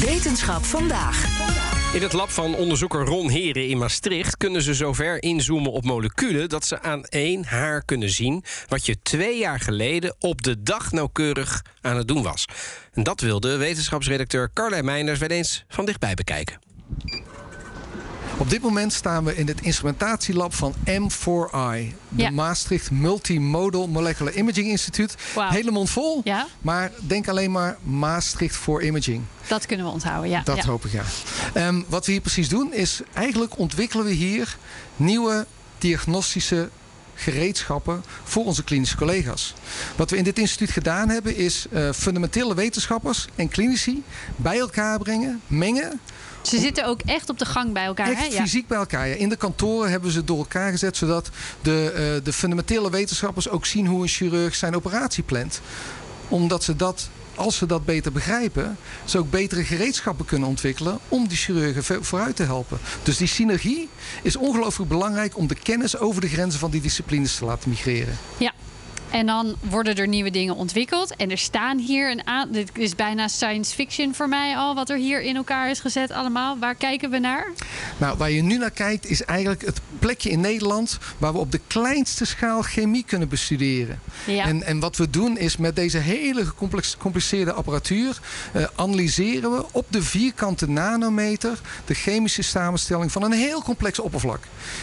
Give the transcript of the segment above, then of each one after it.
Wetenschap vandaag. In het lab van onderzoeker Ron Heren in Maastricht kunnen ze zover inzoomen op moleculen dat ze aan één haar kunnen zien wat je twee jaar geleden op de dag nauwkeurig aan het doen was. En dat wilde wetenschapsredacteur Carlijn Meijners wel eens van dichtbij bekijken. Op dit moment staan we in het instrumentatielab van M4I. De Ja. Maastricht Multimodal Molecular Imaging Instituut. Wauw. Hele mond vol. Ja, Maar denk alleen maar Maastricht voor Imaging. dat kunnen we onthouden. Ja. Dat ja. hoop ik ja. Ehm, wat we hier precies doen is eigenlijk ontwikkelen we hier nieuwe diagnostische gereedschappen voor onze klinische collega's. Wat we in dit instituut gedaan hebben is eh, fundamentele wetenschappers en klinici bij elkaar brengen, mengen Ze zitten ook echt op de gang bij elkaar. Echt hè? Ja. fysiek bij elkaar. Ja. In de kantoren hebben ze door elkaar gezet, zodat de, eh, de fundamentele wetenschappers ook zien hoe een chirurg zijn operatie plant. Omdat ze dat, als ze dat beter begrijpen, ze ook betere gereedschappen kunnen ontwikkelen om die chirurgen vooruit te helpen. Dus die synergie is ongelooflijk belangrijk om de kennis over de grenzen van die disciplines te laten migreren. Ja. En dan worden er nieuwe dingen ontwikkeld. En er staan hier een aan. Dit is bijna science fiction voor mij al, wat er hier in elkaar is gezet allemaal. Waar kijken we naar? Nou, waar je nu naar kijkt is eigenlijk het plekje in Nederland waar we op de kleinste schaal chemie kunnen bestuderen. Ja. En, en wat we doen is met deze hele gecompliceerde apparatuur eh, analyseren we op de vierkante nanometer de chemische samenstelling van een heel complex oppervlak.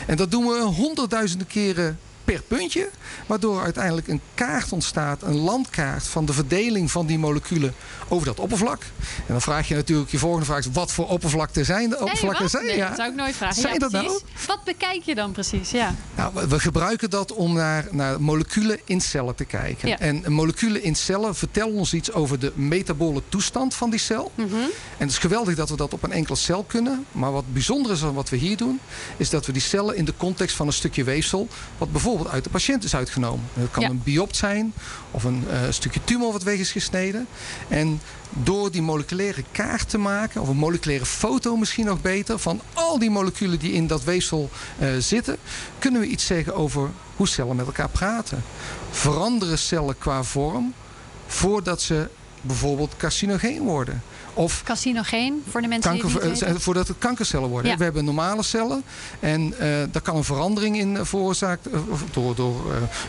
En dat doen we honderdduizenden keren per puntje, waardoor uiteindelijk een kaart ontstaat, een landkaart van de verdeling van die moleculen over dat oppervlak. En dan vraag je natuurlijk je volgende vraag: wat voor oppervlakten zijn de oppervlakken? wat? zijn? Nee, ja. dat zou ik nooit vragen. Zijn ja, dat nou? Wat bekijk je dan precies? Ja. Nou, we- gebruiken dat om naar, naar moleculen in cellen te kijken. Ja. En moleculen in cellen vertellen ons iets over de metabole toestand van die cel. Mhm. En het is geweldig dat we dat op een enkele cel kunnen. Maar wat bijzonder is aan wat we hier doen, is dat we die cellen in de context van een stukje weefsel, wat bijvoorbeeld uit de patiënt is uitgenomen. En Dat kan Ja. een biopt zijn of een eh, stukje tumor wat weg is gesneden. En door die moleculaire kaart te maken, of een moleculaire foto misschien nog beter, van al die moleculen die in dat weefsel eh, zitten, kunnen we iets zeggen over hoe cellen met elkaar praten. Veranderen cellen qua vorm voordat ze bijvoorbeeld carcinogeen worden? Of Carcinogeen voor de mensen kanker, die het niet eh, voordat het kankercellen worden. Ja. We hebben normale cellen en eh, daar kan een verandering in eh, veroorzaakt door, door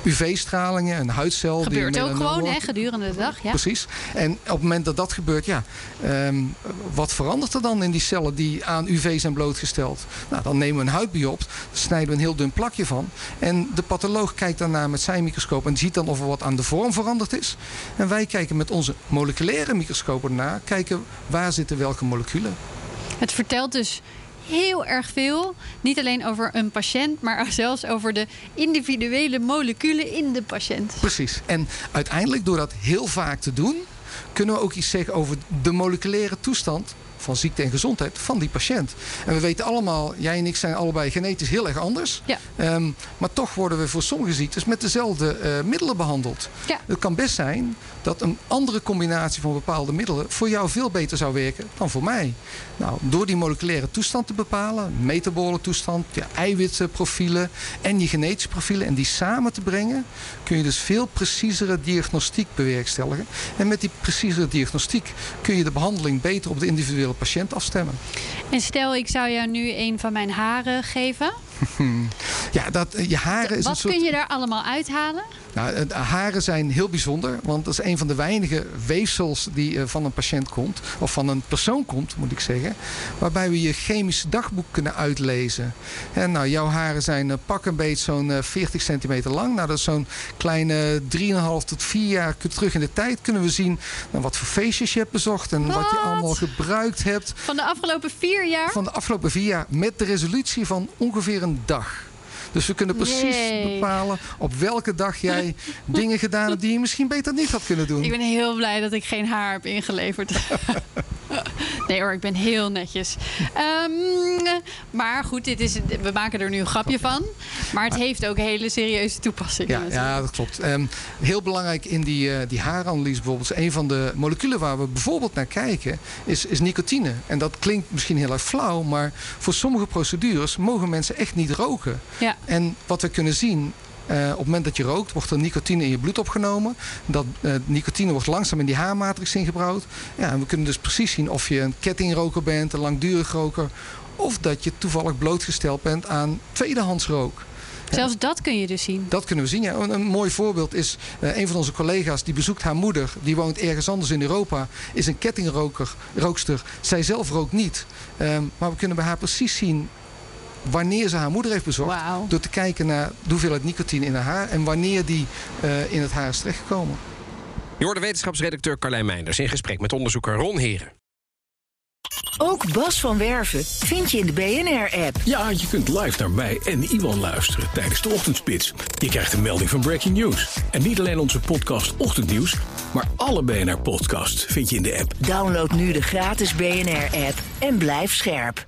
UV-stralingen, een huidcel. die Gebeurt ook melanoom gewoon hè, gedurende de dag. Ja. Precies. En op het moment dat dat gebeurt, ja, ehm, wat verandert er dan in die cellen die aan UV zijn blootgesteld? Nou, dan nemen we een huidbiopt, snijden we een heel dun plakje van. En de patholoog kijkt daarna met zijn microscoop en ziet dan of er wat aan de vorm veranderd is. En wij kijken met onze moleculaire microscopen ernaar, kijken waar zitten welke moleculen. Het vertelt dus heel erg veel. Niet alleen over een patiënt, maar zelfs over de individuele moleculen in de patiënt. Precies. En uiteindelijk, door dat heel vaak te doen, kunnen we ook iets zeggen over de moleculaire toestand van ziekte en gezondheid van die patiënt. En we weten allemaal, jij en ik zijn allebei genetisch heel erg anders. Ja. Ehm, maar toch worden we voor sommige ziektes met dezelfde eh, middelen behandeld. Ja. Het kan best zijn dat een andere combinatie van bepaalde middelen voor jou veel beter zou werken dan voor mij. Nou, door die moleculaire toestand te bepalen, metabole toestand, je eiwitprofielen en je genetische profielen en die samen te brengen, kun je dus veel preciezere diagnostiek bewerkstelligen. En met die preciezere diagnostiek kun je de behandeling beter op de individuele patiënt afstemmen. En stel, ik zou jou nu een van mijn haren geven. Ja, dat, eh, je haren is een Wat soort... kun je daar allemaal uithalen? Nou, eh, de haren zijn heel bijzonder, want dat is een van de weinige weefsels die eh, van een patiënt komt, of van een persoon komt, moet ik zeggen, waarbij we je chemisch dagboek kunnen uitlezen. En nou, jouw haren zijn pak een beetje zo'n eh, 40 centimeter lang. Nou, dat is zo'n kleine 3,5 tot 4 jaar terug in de tijd kunnen we zien nou, wat voor feestjes je hebt bezocht en wat, je Wat? allemaal gebruikt hebt Van de afgelopen vier jaar? van de afgelopen vier jaar met de resolutie van ongeveer een dag. Dus we kunnen precies bepalen op welke dag jij dingen gedaan hebt die je misschien beter niet had kunnen doen. Ik ben heel blij dat ik geen haar heb ingeleverd. nee hoor, ik ben heel netjes. Ehm, maar goed, dit is, we maken er nu een grapje van. Maar het heeft ook hele serieuze toepassingen. Ja, dat klopt. Ehm, heel belangrijk in die, eh, die haaranalyse bijvoorbeeld... een van de moleculen waar we bijvoorbeeld naar kijken... Is, is nicotine. En dat klinkt misschien heel erg flauw... maar voor sommige procedures mogen mensen echt niet roken. Ja. En wat we kunnen zien... eh, op het moment dat je rookt, wordt er nicotine in je bloed opgenomen. Dat eh, nicotine wordt langzaam in die haarmatrix ingebouwd. Ja, en we kunnen dus precies zien of je een kettingroker bent, een langdurig roker... of dat je toevallig blootgesteld bent aan tweedehands rook. Zelfs dat kun je dus zien. Dat kunnen we zien. Ja. Een, een mooi voorbeeld is eh, een van onze collega's die bezoekt haar moeder. Die woont ergens anders in Europa. Is een kettingroker, rookster. Zij zelf rookt niet. Ehm, maar we kunnen bij haar precies zien wanneer ze haar moeder heeft bezocht. Door te kijken naar de hoeveelheid nicotine in haar haar. En wanneer die eh, in het haar is terechtgekomen. Je hoorde wetenschapsredacteur Carlijn Meinders in gesprek met onderzoeker Ron Heren. Ook Bas van Werven vind je in de BNR-app. Ja, je kunt live naar mij en Iwan luisteren tijdens de ochtendspits. Je krijgt een melding van Breaking News. En niet alleen onze podcast Ochtendnieuws, maar alle BNR-podcasts vind je in de app. Download nu de gratis BNR-app en blijf scherp.